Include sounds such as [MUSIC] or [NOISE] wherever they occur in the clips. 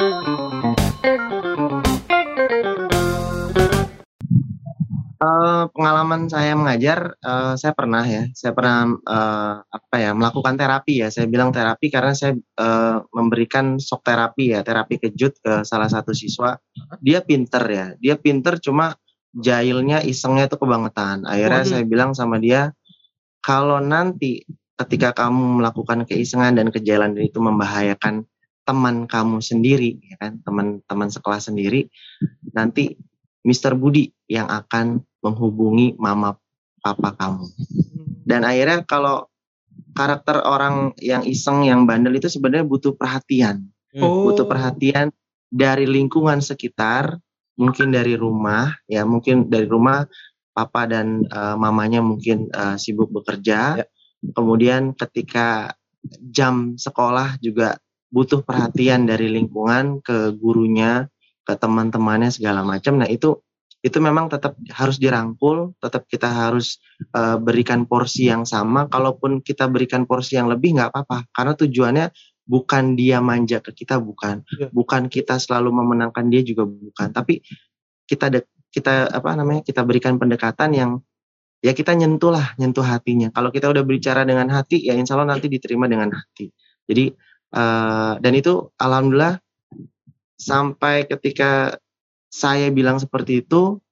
Uh, pengalaman saya mengajar, uh, saya pernah ya, saya pernah uh, apa ya melakukan terapi ya. Saya bilang terapi karena saya uh, memberikan shock terapi ya, terapi kejut ke salah satu siswa. Dia pinter ya, dia pinter cuma jahilnya isengnya itu kebangetan. Akhirnya saya bilang sama dia, kalau nanti ketika kamu melakukan keisengan dan kejahilan itu membahayakan teman kamu sendiri, ya kan, teman-teman sekelas sendiri, nanti Mr. Budi yang akan menghubungi mama papa kamu. Dan akhirnya kalau karakter orang yang iseng, yang bandel itu sebenarnya butuh perhatian. Oh. Butuh perhatian dari lingkungan sekitar, mungkin dari rumah, ya mungkin dari rumah papa dan uh, mamanya mungkin uh, sibuk bekerja. Ya. Kemudian ketika jam sekolah juga butuh perhatian dari lingkungan ke gurunya, ke teman-temannya segala macam. Nah, itu itu memang tetap harus dirangkul, tetap kita harus uh, berikan porsi yang sama. Kalaupun kita berikan porsi yang lebih nggak apa-apa, karena tujuannya bukan dia manja ke kita, bukan, ya. bukan kita selalu memenangkan dia juga bukan, tapi kita de, kita apa namanya kita berikan pendekatan yang ya kita nyentuh lah, nyentuh hatinya. Kalau kita udah bicara dengan hati, ya insya Allah nanti diterima dengan hati. Jadi uh, dan itu alhamdulillah sampai ketika saya bilang seperti itu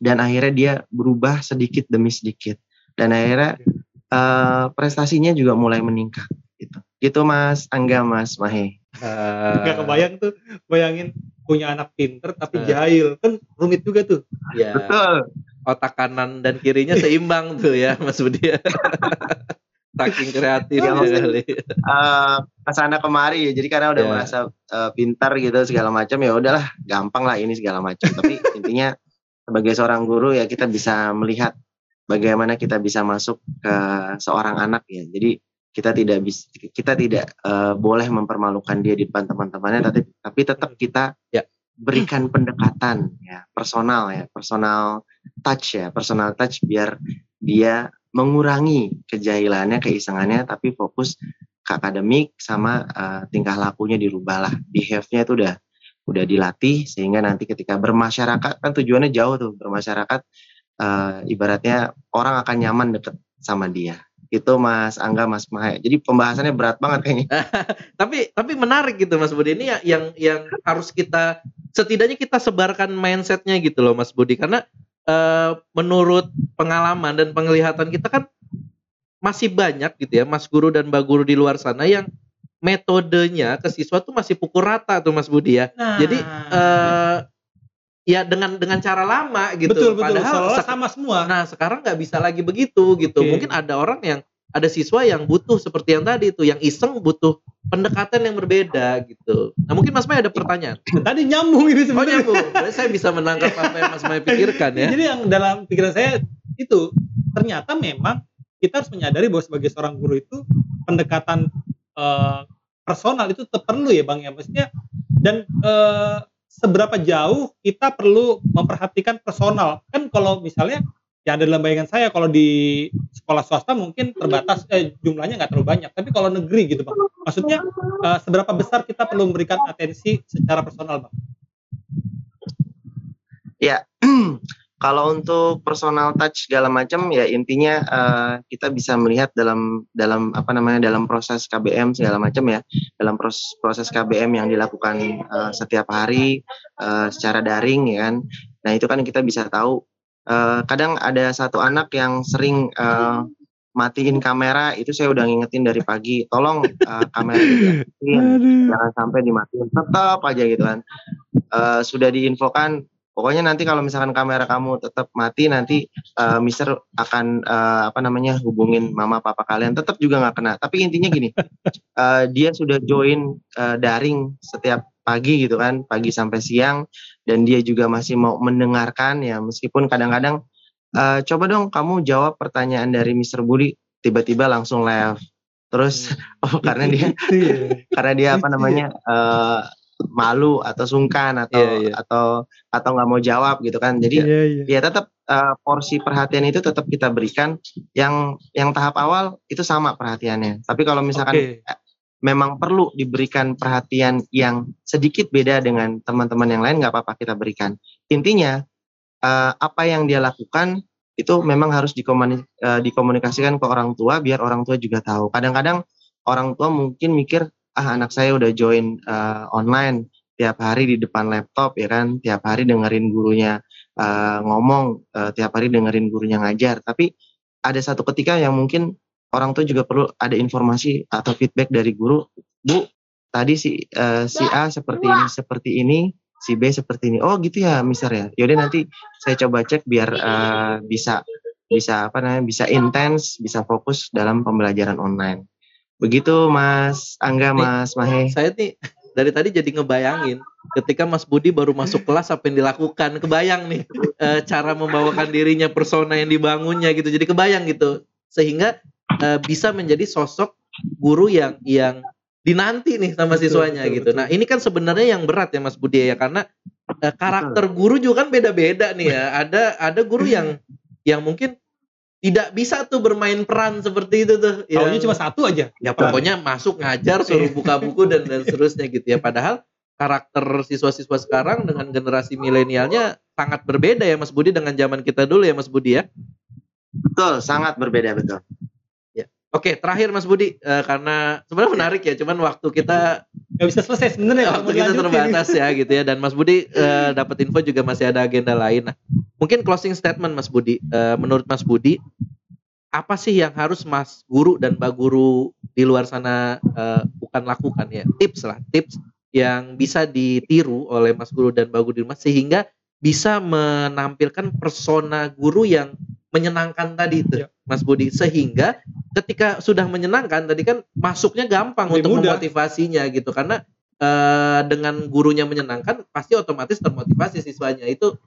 dan akhirnya dia berubah sedikit demi sedikit. Dan akhirnya uh, prestasinya juga mulai meningkat gitu. Gitu mas. Angga mas Mahe. Uh, Gak kebayang tuh bayangin punya anak pinter tapi uh, jahil. Kan rumit juga tuh. Ya betul. Otak kanan dan kirinya seimbang tuh ya mas Budi [LAUGHS] saking kreatif ya, kali. Uh, ke sana kemari ya. Jadi karena udah yeah. merasa uh, pintar gitu segala macam ya udahlah gampang lah ini segala macam. Tapi [LAUGHS] intinya sebagai seorang guru ya kita bisa melihat bagaimana kita bisa masuk ke seorang anak ya. Jadi kita tidak bisa kita tidak uh, boleh mempermalukan dia di depan teman-temannya tapi tapi tetap kita ya. berikan pendekatan ya personal ya personal touch ya personal touch biar dia mengurangi kejahilannya, keisengannya, tapi fokus ke akademik sama uh, tingkah lakunya dirubah lah. Behave-nya itu udah udah dilatih sehingga nanti ketika bermasyarakat kan tujuannya jauh tuh bermasyarakat uh, ibaratnya orang akan nyaman deket sama dia. Itu Mas Angga Mas Mahaya jadi pembahasannya berat banget kayaknya. [LAUGHS] Tapi tapi menarik gitu Mas Budi. Ini yang yang harus kita setidaknya kita sebarkan mindsetnya gitu loh Mas Budi. Karena uh, menurut pengalaman dan penglihatan kita kan masih banyak gitu ya Mas Guru dan Mbak Guru di luar sana yang metodenya ke siswa tuh masih pukul rata tuh Mas Budi ya. Nah. Jadi uh, ya dengan dengan cara lama gitu. Betul betul. Padahal sama semua. Nah sekarang nggak bisa lagi begitu gitu. Okay. Mungkin ada orang yang ada siswa yang butuh seperti yang tadi itu, yang iseng butuh pendekatan yang berbeda gitu. Nah mungkin Mas Mai ada pertanyaan. Tadi nyambung ini sebenarnya. Oh nyambung. saya bisa menangkap apa yang Mas Mai pikirkan ya. Jadi yang dalam pikiran saya itu ternyata memang kita harus menyadari bahwa sebagai seorang guru itu pendekatan uh, personal itu tetap perlu ya bang ya maksudnya dan uh, seberapa jauh kita perlu memperhatikan personal kan kalau misalnya yang ada dalam bayangan saya kalau di sekolah swasta mungkin terbatas eh, jumlahnya nggak terlalu banyak. Tapi kalau negeri gitu bang maksudnya uh, seberapa besar kita perlu memberikan atensi secara personal bang ya [CLEARS THROAT] kalau untuk personal touch segala macam ya intinya uh, kita bisa melihat dalam dalam apa namanya dalam proses KBM segala macam ya. Dalam proses proses KBM yang dilakukan uh, setiap hari uh, secara daring ya kan. Nah itu kan kita bisa tahu uh, kadang ada satu anak yang sering uh, matiin kamera itu saya udah ngingetin dari pagi tolong uh, kamera dimatiin jangan sampai dimatiin. Tetap aja gitu kan. Uh, sudah diinfokan pokoknya nanti kalau misalkan kamera kamu tetap mati nanti uh, Mister akan uh, apa namanya hubungin mama papa kalian. Tetap juga nggak kena. Tapi intinya gini uh, dia sudah join uh, daring setiap pagi gitu kan pagi sampai siang dan dia juga masih mau mendengarkan ya meskipun kadang-kadang uh, coba dong kamu jawab pertanyaan dari Mr. Budi tiba-tiba langsung left terus [LAUGHS] oh karena dia iya. [LAUGHS] karena dia apa namanya uh, malu atau sungkan atau yeah, yeah. atau atau nggak mau jawab gitu kan jadi yeah, yeah. ya tetap uh, porsi perhatian itu tetap kita berikan yang yang tahap awal itu sama perhatiannya tapi kalau misalkan okay. Memang perlu diberikan perhatian yang sedikit beda dengan teman-teman yang lain nggak apa-apa kita berikan. Intinya uh, apa yang dia lakukan itu memang harus dikomunik uh, dikomunikasikan ke orang tua biar orang tua juga tahu. Kadang-kadang orang tua mungkin mikir ah anak saya udah join uh, online tiap hari di depan laptop ya kan, tiap hari dengerin gurunya uh, ngomong, uh, tiap hari dengerin gurunya ngajar. Tapi ada satu ketika yang mungkin orang tua juga perlu ada informasi atau feedback dari guru bu tadi si uh, si A seperti ini seperti ini si B seperti ini. Oh gitu ya mister ya. Yaudah nanti saya coba cek biar uh, bisa bisa apa namanya bisa intens bisa fokus dalam pembelajaran online. Begitu Mas Angga Mas Mahe. saya nih dari tadi jadi ngebayangin ketika Mas Budi baru masuk kelas apa yang dilakukan? Kebayang nih e, cara membawakan dirinya persona yang dibangunnya gitu. Jadi kebayang gitu sehingga uh, bisa menjadi sosok guru yang yang dinanti nih sama siswanya betul, gitu. Betul. Nah ini kan sebenarnya yang berat ya Mas Budi ya karena uh, karakter betul. guru juga kan beda-beda nih ya. Ada ada guru yang yang mungkin tidak bisa tuh bermain peran seperti itu tuh. Taunya cuma satu aja. Ya pokoknya masuk ngajar, suruh buka buku dan dan seterusnya gitu ya. Padahal karakter siswa-siswa sekarang dengan generasi milenialnya sangat berbeda ya Mas Budi dengan zaman kita dulu ya Mas Budi ya. Betul, sangat berbeda betul. Oke, terakhir Mas Budi, uh, karena sebenarnya menarik ya, cuman waktu kita nggak bisa selesai sebenarnya. Waktu kita terbatas ya gitu ya, dan Mas Budi uh, dapat info juga masih ada agenda lain. Nah, mungkin closing statement Mas Budi, uh, menurut Mas Budi, apa sih yang harus Mas Guru dan Mbak Guru di luar sana uh, bukan lakukan ya? Tips lah, tips yang bisa ditiru oleh Mas Guru dan Mbak Guru di rumah sehingga bisa menampilkan persona guru yang menyenangkan tadi itu, ya. Mas Budi. Sehingga ketika sudah menyenangkan tadi kan masuknya gampang Lebih untuk mudah. memotivasinya gitu karena uh, dengan gurunya menyenangkan pasti otomatis termotivasi siswanya. Itu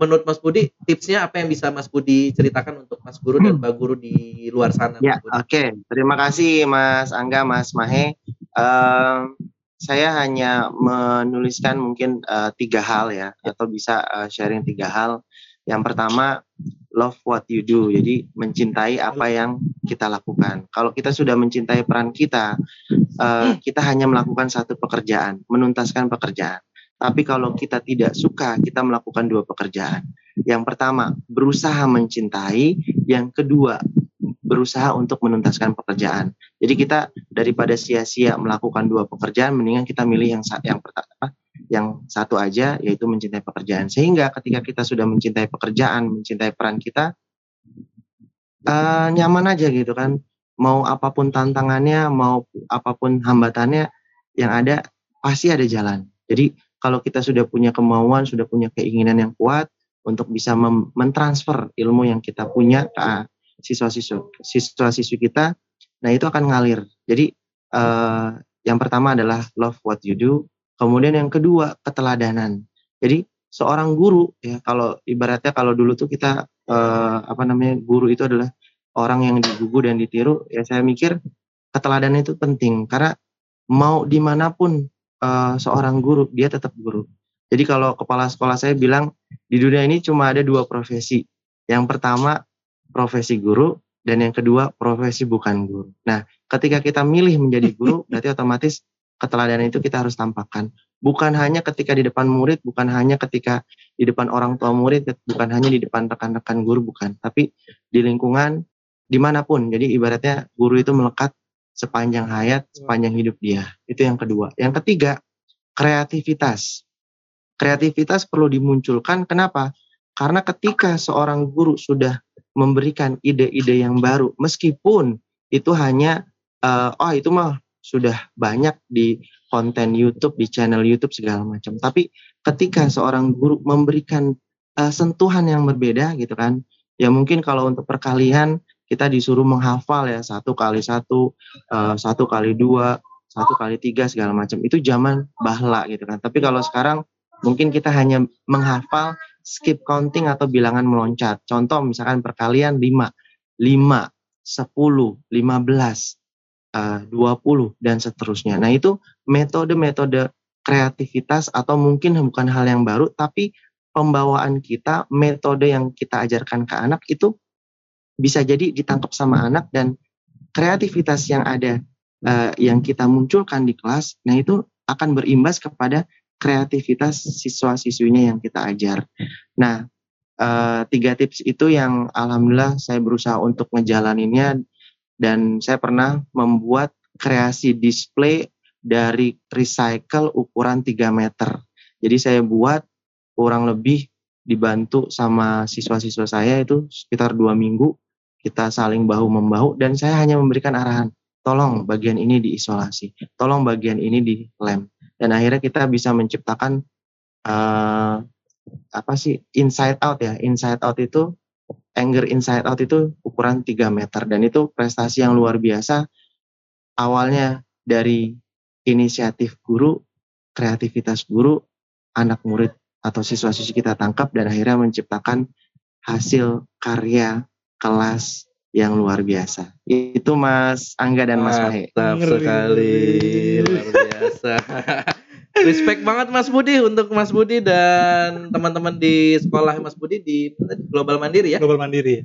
menurut Mas Budi tipsnya apa yang bisa Mas Budi ceritakan untuk Mas Guru dan Mbak Guru di luar sana? Ya, oke. Okay. Terima kasih Mas Angga, Mas Mahe. Uh, saya hanya menuliskan mungkin uh, tiga hal ya, atau bisa uh, sharing tiga hal. Yang pertama, love what you do. Jadi mencintai apa yang kita lakukan. Kalau kita sudah mencintai peran kita, uh, kita hanya melakukan satu pekerjaan, menuntaskan pekerjaan. Tapi kalau kita tidak suka, kita melakukan dua pekerjaan. Yang pertama, berusaha mencintai. Yang kedua, berusaha untuk menuntaskan pekerjaan. Jadi kita daripada sia-sia melakukan dua pekerjaan, mendingan kita milih yang yang pertama yang satu aja yaitu mencintai pekerjaan. Sehingga ketika kita sudah mencintai pekerjaan, mencintai peran kita, uh, nyaman aja gitu kan. Mau apa pun tantangannya, mau apa pun hambatannya, yang ada pasti ada jalan. Jadi kalau kita sudah punya kemauan, sudah punya keinginan yang kuat untuk bisa mentransfer ilmu yang kita punya ke siswa-siswa siswa-siswi kita, nah itu akan ngalir. Jadi uh, yang pertama adalah love what you do, Kemudian yang kedua keteladanan. Jadi seorang guru ya kalau ibaratnya kalau dulu tuh kita eh, apa namanya guru itu adalah orang yang digugu dan ditiru ya saya mikir keteladanan itu penting karena mau di mana pun eh, seorang guru dia tetap guru. Jadi kalau kepala sekolah saya bilang di dunia ini cuma ada dua profesi. Yang pertama profesi guru dan yang kedua profesi bukan guru. Nah, ketika kita milih menjadi guru [LAUGHS] berarti otomatis keteladanan itu kita harus tampakkan. Bukan hanya ketika di depan murid, bukan hanya ketika di depan orang tua murid, bukan hanya di depan rekan-rekan guru, bukan. Tapi di lingkungan, di mana pun. Jadi ibaratnya guru itu melekat sepanjang hayat, sepanjang hidup dia. Itu yang kedua. Yang ketiga, kreativitas. Kreativitas perlu dimunculkan. Kenapa? Karena ketika seorang guru sudah memberikan ide-ide yang baru, meskipun itu hanya, uh, oh itu mah sudah banyak di konten YouTube, di channel YouTube segala macam. Tapi ketika seorang guru memberikan uh, sentuhan yang berbeda gitu kan, ya mungkin kalau untuk perkalian kita disuruh menghafal ya satu kali satu, uh, satu kali dua, satu kali tiga segala macam. Itu zaman bahla gitu kan. Tapi kalau sekarang mungkin kita hanya menghafal skip counting atau bilangan meloncat. Contoh misalkan perkalian 5, 5, 10, 15, uh, 20 dan seterusnya. Nah, itu metode-metode kreativitas atau mungkin bukan hal yang baru tapi pembawaan kita, metode yang kita ajarkan ke anak itu bisa jadi ditangkap sama anak dan kreativitas yang ada uh, yang kita munculkan di kelas, nah itu akan berimbas kepada kreativitas siswa-siswinya yang kita ajar. Nah, uh, tiga tips itu yang alhamdulillah saya berusaha untuk ngejalaninnya dan saya pernah membuat kreasi display dari recycle ukuran 3 meter. Jadi saya buat kurang lebih dibantu sama siswa-siswa saya itu sekitar dua minggu kita saling bahu membahu dan saya hanya memberikan arahan tolong bagian ini diisolasi tolong bagian ini di lem dan akhirnya kita bisa menciptakan uh, apa sih inside out ya inside out itu anger inside out itu ukuran 3 meter dan itu prestasi yang luar biasa awalnya dari inisiatif guru kreativitas guru anak murid atau siswa-siswi kita tangkap dan akhirnya menciptakan hasil karya kelas yang luar biasa. Itu Mas Angga dan Mas Mahe. Mantap sekali, luar biasa. [LAUGHS] Respect banget Mas Budi untuk Mas Budi dan teman-teman di sekolah Mas Budi di Global Mandiri ya. Global Mandiri.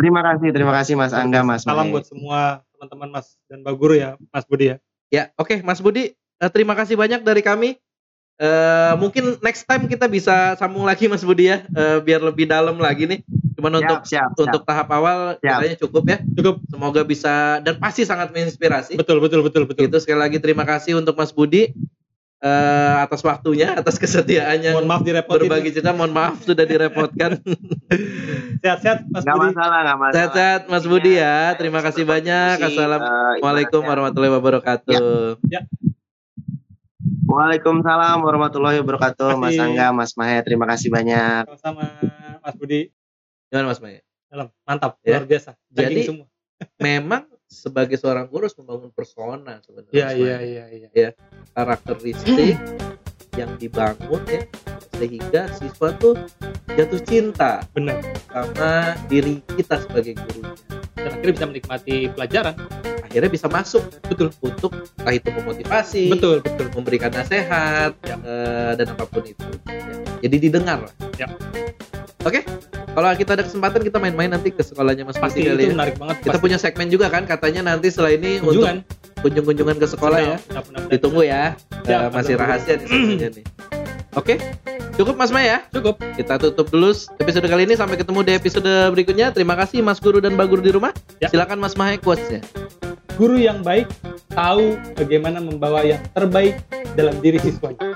Terima kasih, terima kasih Mas Angga, Mas. Salam buat semua teman-teman Mas dan Mbak Guru ya, Mas Budi ya. Ya, oke okay, Mas Budi, eh, terima kasih banyak dari kami. Uh, mungkin next time kita bisa sambung lagi Mas Budi ya, uh, biar lebih dalam lagi nih. Cuman siap, untuk siap, untuk tahap awal katanya cukup ya. Cukup. Semoga bisa dan pasti sangat menginspirasi. Betul betul betul betul. Itu sekali lagi terima kasih untuk Mas Budi uh, atas waktunya, atas kesetiaannya. Mohon maaf direpotin. Berbagi cerita, mohon maaf sudah direpotkan. [LAUGHS] Sehat-sehat Mas gak Budi. masalah, gak masalah. Sehat-sehat Mas Budi ya. Terima kasih banyak. Assalamualaikum warahmatullahi wabarakatuh. Ya. Waalaikumsalam warahmatullahi wabarakatuh, Mas Angga, Mas Mahe. Terima kasih banyak. Sama-sama, Mas Budi. Gimana Mas Mahe? Dalam, mantap, ya? luar biasa. Jadi semua. memang sebagai seorang guru harus membangun persona sebenarnya. Iya, iya, iya, iya. Ya, karakteristik yang dibangun ya sehingga siswa tuh jatuh cinta benar sama diri kita sebagai gurunya dan akhirnya bisa menikmati pelajaran akhirnya bisa masuk betul untuk entah itu memotivasi betul betul memberikan nasihat ya. uh, dan apa pun itu ya. jadi didengar lah ya. Oke okay? kalau kita ada kesempatan kita main-main nanti ke sekolahnya Mas Pasti itu ya. menarik banget. Kita pasti. punya segmen juga kan katanya nanti setelah ini kunjungan. untuk kunjung-kunjungan ke sekolah Sudah, ya. Benar, benar, Ditunggu ya. Ya uh, masih rahasia segmennya nih. Oke, okay? cukup Mas Maya? Cukup. Kita tutup dulu episode kali ini. Sampai ketemu di episode berikutnya. Terima kasih Mas Guru dan Mbak Guru di rumah. Ya. Silakan Mas Maya quotes-nya guru yang baik tahu bagaimana membawa yang terbaik dalam diri siswanya.